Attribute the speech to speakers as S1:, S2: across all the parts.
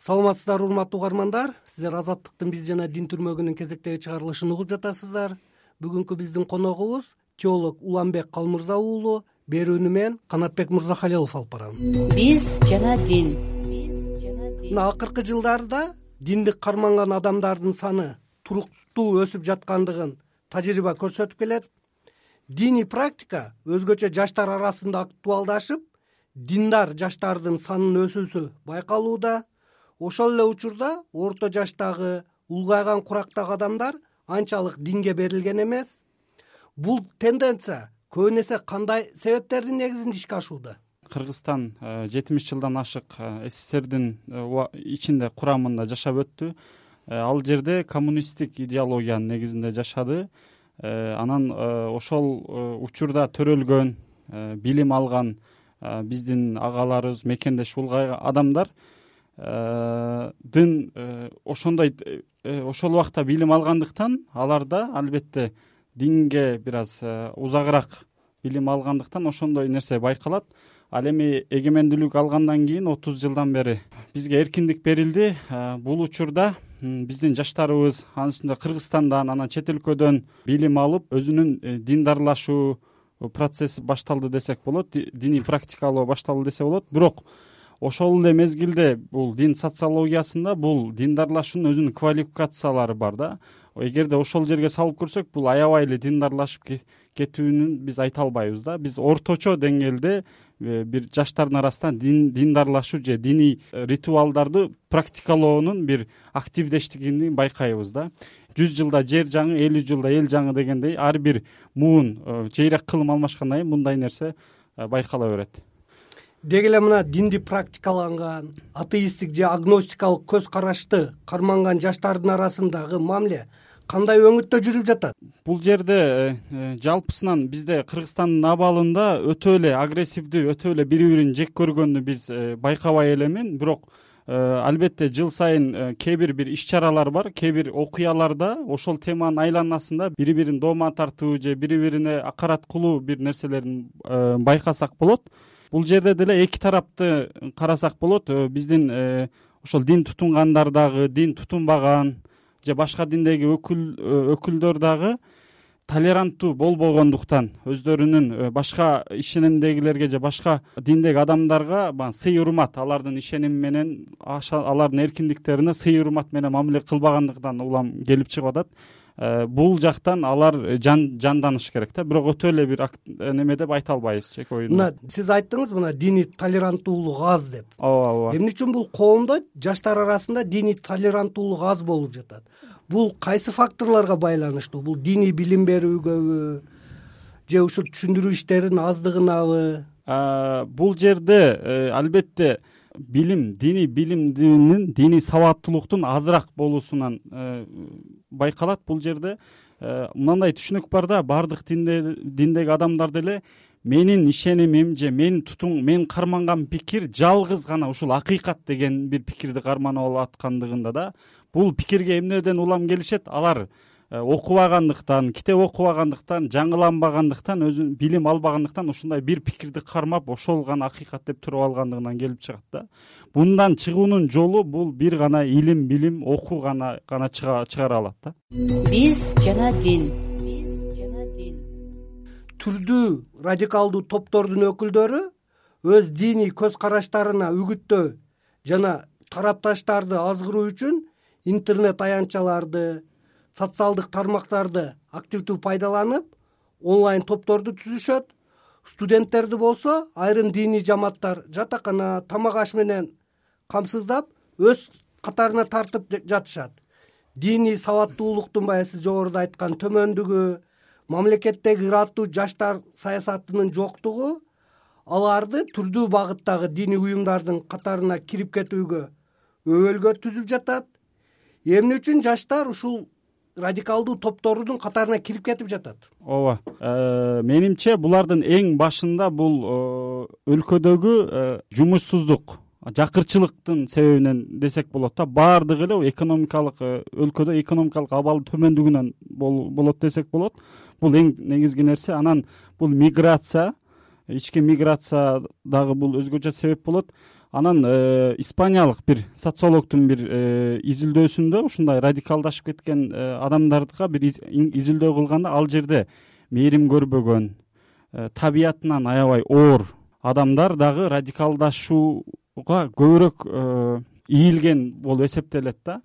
S1: саламатсыздарбы урматтуу угармандар. Сиздер азаттыктын биз жана дин түрмөгүнүн кезектеги чыгарылышын угуп жатасыздар. Бүгүнкү биздин коногубуз теолог уланбек калмырза уулу берүүнү мен канатбек мырзахалилов алып барам.
S2: Биз жана дин.
S1: Мына акыркы жылдарда динди карманган адамдардын саны туруктуу өсүп жаткандыгын тажрыйба көрсөтүп келет. Диний практика өзгөчө жаштар арасында актуалдашып диндар жаштардын санынын өсүүсү байкалууда ошол эле учурда орто жаштагы улгайган курактагы адамдар анчалык динге берилген эмес. Бул тенденция көбүн эсе кандай себептердин негизинде ишке ашууда?
S3: Кыргызстан э, жетимиш жылдан ашык э, сссрдин э, ичинде курамында жашап өттү. Ал жерде коммунисттик идеологиянын негизинде жашады. Анан ошол учурда төрөлгөн билим алган биздин агаларыбыз мекендеш улгайган адамдар дын э, ошондой э, ошол убакта билим алгандыктан аларда албетте динге бир аз э, узагыраак билим алгандыктан ошондой нерсе байкалат. Ал эми эгемендүүлүк алгандан кийин отуз жылдан бери бизге эркиндик берилди. Бул учурда биздин жаштарыбыз анын ичинде кыргызстандан анан чет өлкөдөн билим алып өзүнүн диндарлашуу процесси башталды десек болот диний практикалоо башталды десе болот. Бирок ошол эле мезгилде бул дин социологиясында бул диндарлашуунун өзүнүн квалификациялары бар да. Эгерде ошол жерге салып көрсөк бул аябай эле диндарлашып кетүүнүн биз айта албайбыз да. Биз орточо деңгээлде э, бир жаштардын арасында диндарлашуу же диний э, ритуалдарды практикалоонун бир активдештигин байкайбыз да. Жүз жылда жер жаңы элүү жылда эл жаңы дегендей ар бир муун э, жийрек кылым алмашкандан кийин мындай нерсе байкала берет
S1: деги эле мына динди практикаланган атеисттик же агностикалык көз карашты карманган жаштардын арасындагы мамиле кандай өңүттө жүрүп жатат?
S3: Бул жерде э, э, жалпысынан бизде кыргызстандын абалында өтө эле агрессивдүү өтө эле бири бирин жек көргөндү биз э, байкабай эленмин бирок албетте жыл сайын кээ бир бир иш чаралар бар кээ бир окуяларда ошол теманын айланасында бири бирин доомат тартуу же бири бирине акарат кылуу бир нерселерин байкасак болот бул жерде деле эки тарапты карасак болот. Э, биздин э, ошол дин тутунгандар дагы дин тутунбаган же башка диндеги э, өкүлдөр дагы толеранттуу болбогондуктан өздөрүнүн башка ишенимдегилерге же башка диндеги адамдарга баягы сый урмат алардын ишеними менен алардын эркиндиктерине сый урмат менен мамиле кылбагандыгынан улам келип чыгып атат бул жактан алар жанданыш керек да. Бирок өтө эле бир э, неме деп айта албайбыз чек оюн
S1: мына сиз айттыңыз мына диний толеранттуулук аз деп.
S3: Ооба ооба.
S1: Эмне үчүн бул коомдо? Жаштар арасында диний толеранттуулук аз болуп жатат. Бул кайсы факторлорго байланыштуу? Бул диний билим берүүгөбү же ушул түшүндүрүү иштеринин аздыгынабы?
S3: Э, бул жерде албетте билим диний билимдин диний сабаттуулуктун азыраак болуусунан э, байкалат. Бул жерде э, мындай түшүнүк бар да баардык диндеги адамдар деле менин ишенимим же мен тутун мен карманган пикир жалгыз гана ушул акыйкат деген бир пикирди карманып алып аткандыгында да бул пикирге эмнеден улам келишет? Алар окубагандыктан китеп окубагандыктан жаңыланбагандыктан өзү билим албагандыктан ушундай бир пикирди кармап ошол гана акыйкат деп туруп алгандыгынан келип чыгат да. Мындан чыгуунун жолу бул бир гана илим билим окуу гана гана чыгара алат да.
S2: Биз жана дин. Биз жана дин
S1: түрдүү радикалдуу топтордун өкүлдөрү өз диний көз караштарына үгүттөө жана тарапташтарды азгыруу үчүн интернет аянтчаларды социалдык тармактарды активдүү пайдаланып онлайн топторду түзүшөт. Студенттерди болсо айрым диний жамааттар жатакана тамак аш менен камсыздап өз катарына тартып жатышат. Диний сабаттуулуктун баягы сиз жогоруда айткан төмөндүгү мамлекеттеги ыраттуу жаштар саясатынын жоктугу аларды түрдүү багыттагы диний уюмдардын катарына кирип кетүүгө өбөлгө түзүп жатат. Эмне үчүн жаштар ушул радикалдуу топтордун катарына кирип кетип жатат.
S3: Ооба э, менимче булардын эң башында бул э, өлкөдөгү э, жумушсуздук жакырчылыктын себебинен десек болот да баардыгы эле экономикалык өлкөдө экономикалык абал төмөндүгүнөн болот десек болот. Бул эң негизги нерсе анан бул миграция ички миграция дагы бул өзгөчө себеп болот анан э, испаниялык бир социологдун бир изилдөөсүндө ушундай радикалдашып кеткен адамдарга бир изилдөө кылганда ал жерде мээрим көрбөгөн табиятынан аябай оор адамдар дагы радикалдашууга көбүрөөк ийилген болуп эсептелет да.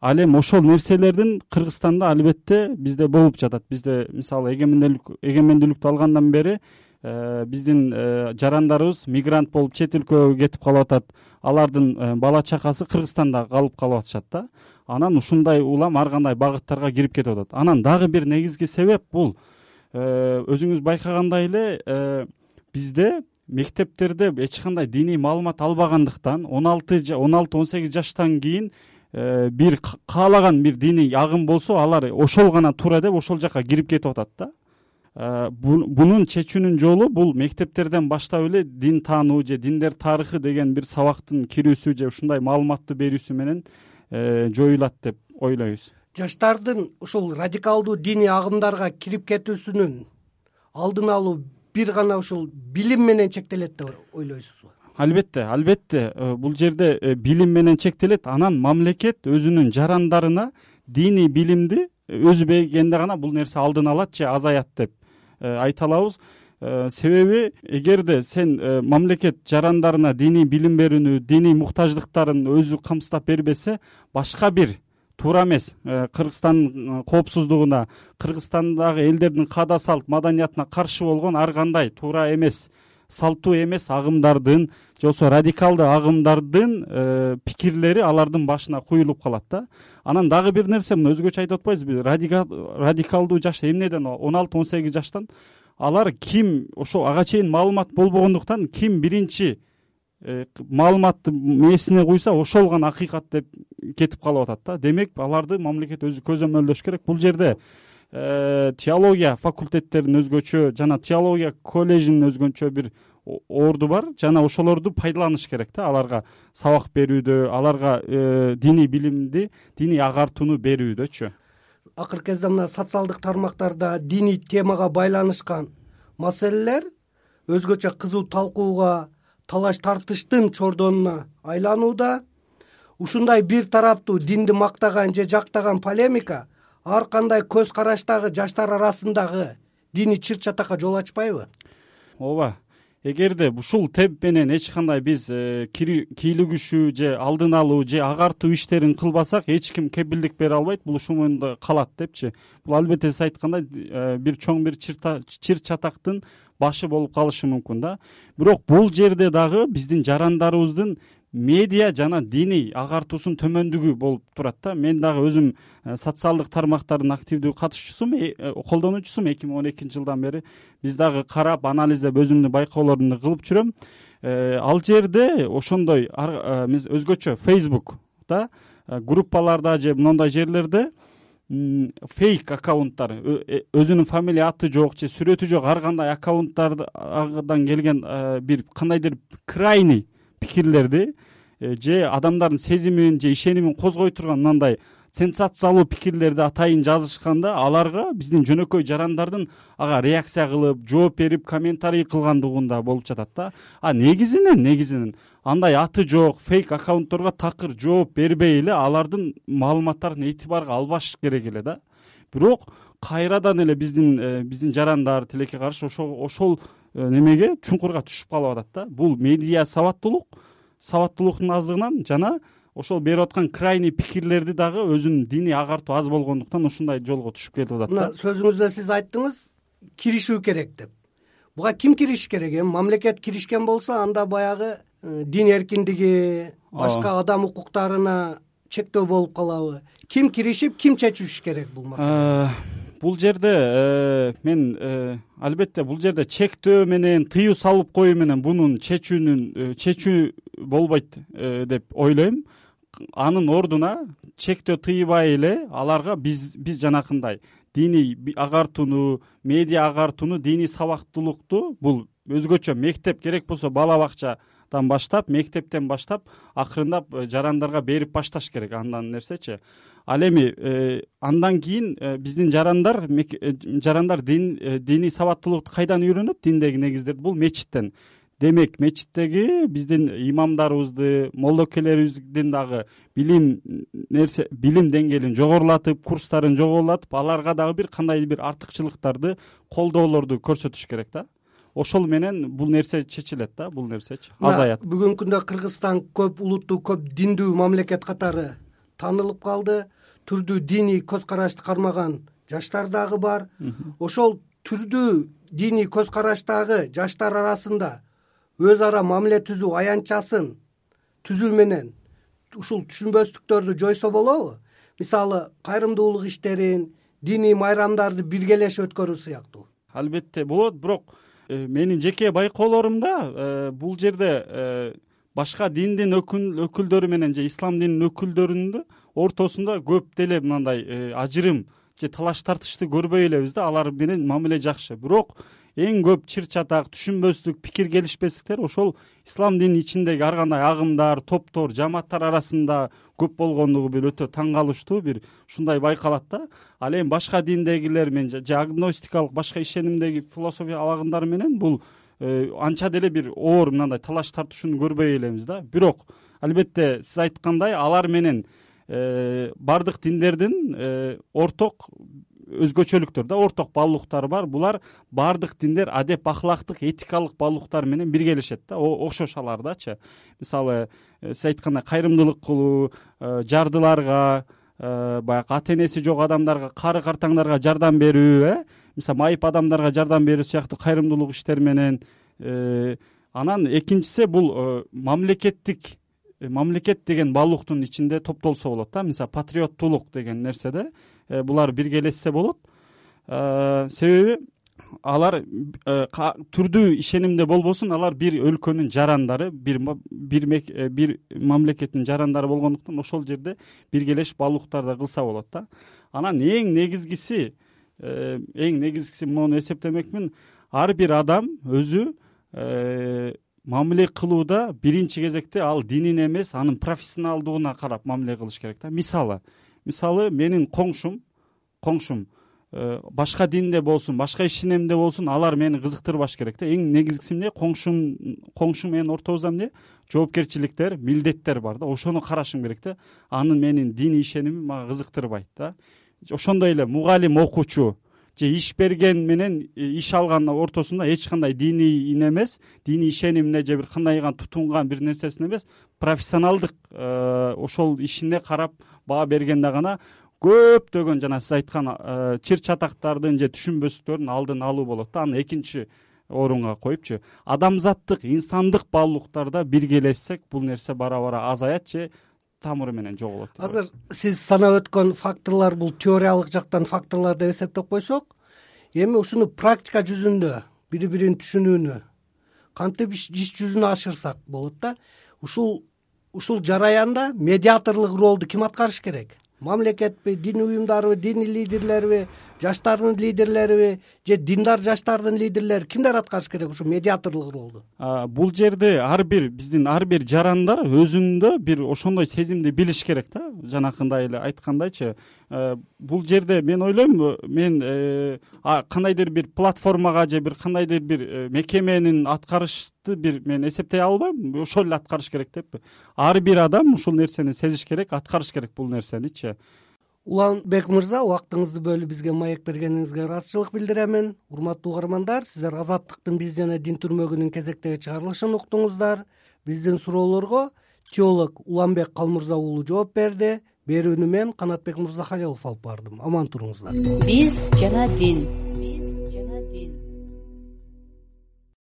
S3: Ал эми ошол нерселердин кыргызстанда албетте бизде болуп жатат. Бизде мисалы эгемендүүлүктү алгандан бери э, биздин э, жарандарыбыз мигрант болуп чет өлкөгө кетип калып атат. Алардын э, бала чакасы кыргызстанда калып калып атышат да. Анан ушундай улам ар кандай багыттарга кирип кетип атат. Анан дагы бир негизги себеп бул. Өзүңүз байкагандай эле бизде мектептерде эч кандай диний маалымат албагандыктан он алты он алты он сегиз жаштан кийин Э, бир каалаган бир диний агым болсо алар ошол гана туура деп ошол жака кирип кетип атат да. э, бунун чечүүнүн жолу бул мектептерден баштап эле дин таануу же диндер тарыхы деген бир сабактын кирүүсү же ушундай маалыматты берүүсү менен э, жоюлат деп ойлойбуз.
S1: Жаштардын ушул радикалдуу диний агымдарга кирип кетүүсүнүн алдын алуу бир гана ушул билим менен чектелет деп ойлойсузбу?
S3: Албетте албетте э, бул жерде э, билим менен чектелет. Анан мамлекет өзүнүн жарандарына диний билимди э, өзү бергенде гана бул нерсе алдын алат же азаят деп айта алабыз себеби эгерде сен мамлекет жарандарына диний билим берүүнү диний муктаждыктарын өзү камсыздап бербесе башка бир туура эмес. Кыргызстандын коопсуздугуна кыргызстандагы элдердин каада салт маданиятына каршы болгон ар кандай туура эмес салттуу эмес агымдардын же болбосо радикалдуу агымдардын э, пикирлери алардын башына куюлуп калат да. Анан дагы бир нерсе мына өзгөчө айтып атпайсызбы радикалдуу жаш эмнеден он алты он сегиз жаштан алар ким ошо ага чейин маалымат болбогондуктан ким биринчи э, маалыматты мээсине куйса ошол гана акыйкат деп кетип калып атат да. Демек аларды мамлекет өзү көзөмөлдөш керек. Бул жерде теология факультеттерин өзгөчө жана теология колледжинин өзгөчө бир орду бар. Жана ошолорду пайдаланыш керек да. Аларга сабак берүүдө аларга э, диний билимди диний агартууну берүүдөчү.
S1: Акыркы кезде мына социалдык тармактарда диний темага байланышкан маселелер өзгөчө кызуу талкууга талаш тартыштын чордонуна айланууда ушундай бир тараптуу динди мактаган же жактаган полемика ар кандай көз караштагы жаштар арасындагы диний чыр чатакка жол ачпайбы?
S3: Ооба эгерде ушул темп менен эч кандай биз э, кийлигишүү же алдын алуу же агартуу иштерин кылбасак эч ким кепилдик бере албайт бул ушул моюнда калат депчи. Бул албетте сиз айткандай э, бир чоң бир чыр чатактын башы болуп калышы мүмкүн да. Бирок бул жерде дагы биздин жарандарыбыздын медиа жана диний агартуусунун төмөндүгү болуп турат да. Мен дагы өзүм э, социалдык тармактардын активдүү катышуучусумун э, э, колдонуучусумун эки миң он экинчи жылдан бери биз дагы карап анализдеп өзүмдүн байкоолорумду кылып жүрөм. Ал жерде ошондой өзгөчө фейсбукда группаларда же моундай жерлерде фейк аккаунттар өзүнүн фамилия аты жок же сүрөтү жок ар кандай аккаунттардан келген бир кандайдыр крайний пикирлерди э, же адамдардын сезимин же ишенимин козгой турган мынандай сенсациялуу пикирлерди атайын жазышканда аларга биздин жөнөкөй жарандардын ага реакция кылып жооп берип комментарий кылгандыгында болуп жатат да. А негизинен негизинен андай аты жок фейк аккаунтторго такыр жооп бербей эле алардын маалыматтарын этибарга албаш керек эле да. Бирок кайрадан эле биздин э, биздин жарандар тилекке каршы ошол Э, немеге? Чуңкурга түшүп калып атат да. Бул медиа сабаттуулук сабаттуулуктун аздыгынан жана ошол берип аткан крайний пикирлерди дагы өзүнүн диний агартуу аз болгондуктан ушундай жолго түшүп кетип атат
S1: мына сөзүңүздө сиз айттыңыз киришүү керек деп. Буга ким киришиш керек эми? Мамлекет киришкен болсо анда баягы э, дин эркиндиги башка адам укуктарына чектөө болуп калабы. Ким киришип ким чечиши керек бул маселени
S3: э, бул жерде э, мен э, албетте бул жерде чектөө менен тыюу салып коюу менен мунун чечүүнүн э, чечүү болбойт деп ойлойм. Анын ордуна чектөө тыйбай эле аларга биз биз жанакындай диний агартууну медиа агартууну диний сабактуулукту бул өзгөчө мектеп керек болсо бала бакча баштап мектептен баштап акырындап э, жарандарга берип башташ керек андай нерсечи ал эми э, андан кийин э, биздин жарандар жарандар диний сабаттуулукту кайдан үйрөнөт? Диндеги негиздерди бул мечиттен. Демек мечиттеги биздин имамдарыбызды молдокелерибиздин дагы билим нерсе билим деңгээлин жогорулатып курстарын жогорулатып аларга дагы бир кандайдыр бир артыкчылыктарды колдоолорду көрсөтүш керек да ошол менен бул нерсе чечилет да бул нерсечи азаят.
S1: бүгүнкү күндө кыргызстан көп улуттуу көп диндүү мамлекет катары таанылып калды. Түрдүү диний көз карашты кармаган жаштар дагы бар. Ошол түрдүү диний көз караштагы жаштар арасында өз ара мамиле түзүү аянтчасын түзүү менен ушул түшүнбөстүктөрдү жойсо болобу? Мисалы кайрымдуулук иштерин диний майрамдарды биргелешип өткөрүү сыяктуу.
S3: Албетте болот бирок менин жеке байкоолорумда э, бул жерде э, башка диндин өкүлдөрү менен же ислам дининин өкүлдөрүн ортосунда көп деле мындай ажырым же талаш тартышты көрбөй элебиз да алар менен мамиле жакшы. Бирок эң көп чыр чатак түшүнбөстүк пикир келишпестиктер ошол ислам дининин ичиндеги ар кандай агымдар топтор жамааттар арасында көп болгондугу бир өтө таң калыштуу бир ушундай байкалат да. Ал эми башка диндегилер менен же агностикалык башка ишенимдеги философия агымдар менен бул э, анча деле бир оор мындай талаш тартышууну көрбөй элебиз да. Бирок албетте сиз айткандай алар менен э, баардык диндердин э, орток өзгөчөлүктөр да орток баалуулуктары бар. Булар баардык диндер адеп ахлактык этикалык баалуулуктар менен биргелешет да. Окшош алар дачы мисалы э, сиз айткандай кайрымдуулук кылуу э, жардыларга э, баягы ата энеси жок адамдарга кары картаңдарга жардам берүү э? Мисалы майып адамдарга жардам берүү сыяктуу кайрымдуулук иштер менен анан экинчиси бул мамлекеттик мамлекет деген баалуулуктун ичинде топтолсо болот да. Мисалы патриоттуулук деген нерседе Э, булар биргелешсе болот. Э, себеби алар э, түрдүү ишенимде болбосун алар бир өлкөнүн жарандары бир бир мамлекеттин жарандары болгондуктан ошол жерде биргелешип баалуулуктарды кылса болот да. Анан эң негизгиси эң негизгиси моуну эсептемекмин ар бир адам өзү мамиле кылууда биринчи кезекте ал динин эмес анын профессионалдуугуна карап мамиле кылыш керек да. Мисалы мисалы менин коңшум коңшум э, башка динде болсун башка ишенимде болсун алар мени кызыктырбаш керек да. Эң негизгиси эмне? Коңшум коңшум менен ортобузда эмне? Жоопкерчиликтер милдеттер бар да. Ошону карашым керек да. Анын менин диний ишенимим мага кызыктырбайт да. Ошондой эле мугалим окуучу же иш берген менен э, иш алган ортосунда эч кандай диний эмес диний ишенимине же бир кандайгы тутунган бир нерсесине эмес профессионалдык э, ошол ишине карап баа бергенде гана көптөгөн жана сиз айткан э, чыр чатактардын же түшүнбөстүктөрдүн алдын алуу болот да. Аны экинчи орунга коюпчу. Адамзаттык инсандык баалуулуктарда биргелешсек бул нерсе бара бара азаят же тамыры менен жоголот
S1: азыр сиз санап өткөн факторлор бул теориялык жактан факторлор деп эсептеп койсок эми ушуну практика жүзүндө бири бирин түшүнүүнү кантип иш жүзүнө ашырсак болот да ушул ушул жараянда медиаторлук ролду ким аткарыш керек? Мамлекетпи дин уюмдарыбы диний лидерлерби жаштардын лидерлериби же диндар жаштардын лидерлери кимдер аткарыш керек? Ушул медиаторлук ролду
S3: бул жерде ар бир биздин ар бир жарандар өзүндө бир ошондой сезимди билиш керек да. Жанакындай эле айткандайчы э, бул жерде мен ойлойм мен э, кандайдыр бир платформага же бир кандайдыр бир э, мекеменин аткарышты бир мен эсептей албайм ошол эле аткарыш керек деппи ар бир адам ушул нерсени сезиш керек аткарыш керек бул нерсеничи
S1: уланбек мырза убактыңызды бөлүп бизге маек бергениңизге ыраазычылык билдиремин. Урматтуу угармандар сиздер азаттыктын биз жана дин түрмөгүнүн кезектеги чыгарылышын уктуңуздар. Биздин суроолорго теолог уланбек калмырза уулу жооп берди. Берүүнү мен канатбек мырзахалилов алып бардым. Аман туруңуздар.
S2: Биз жана дин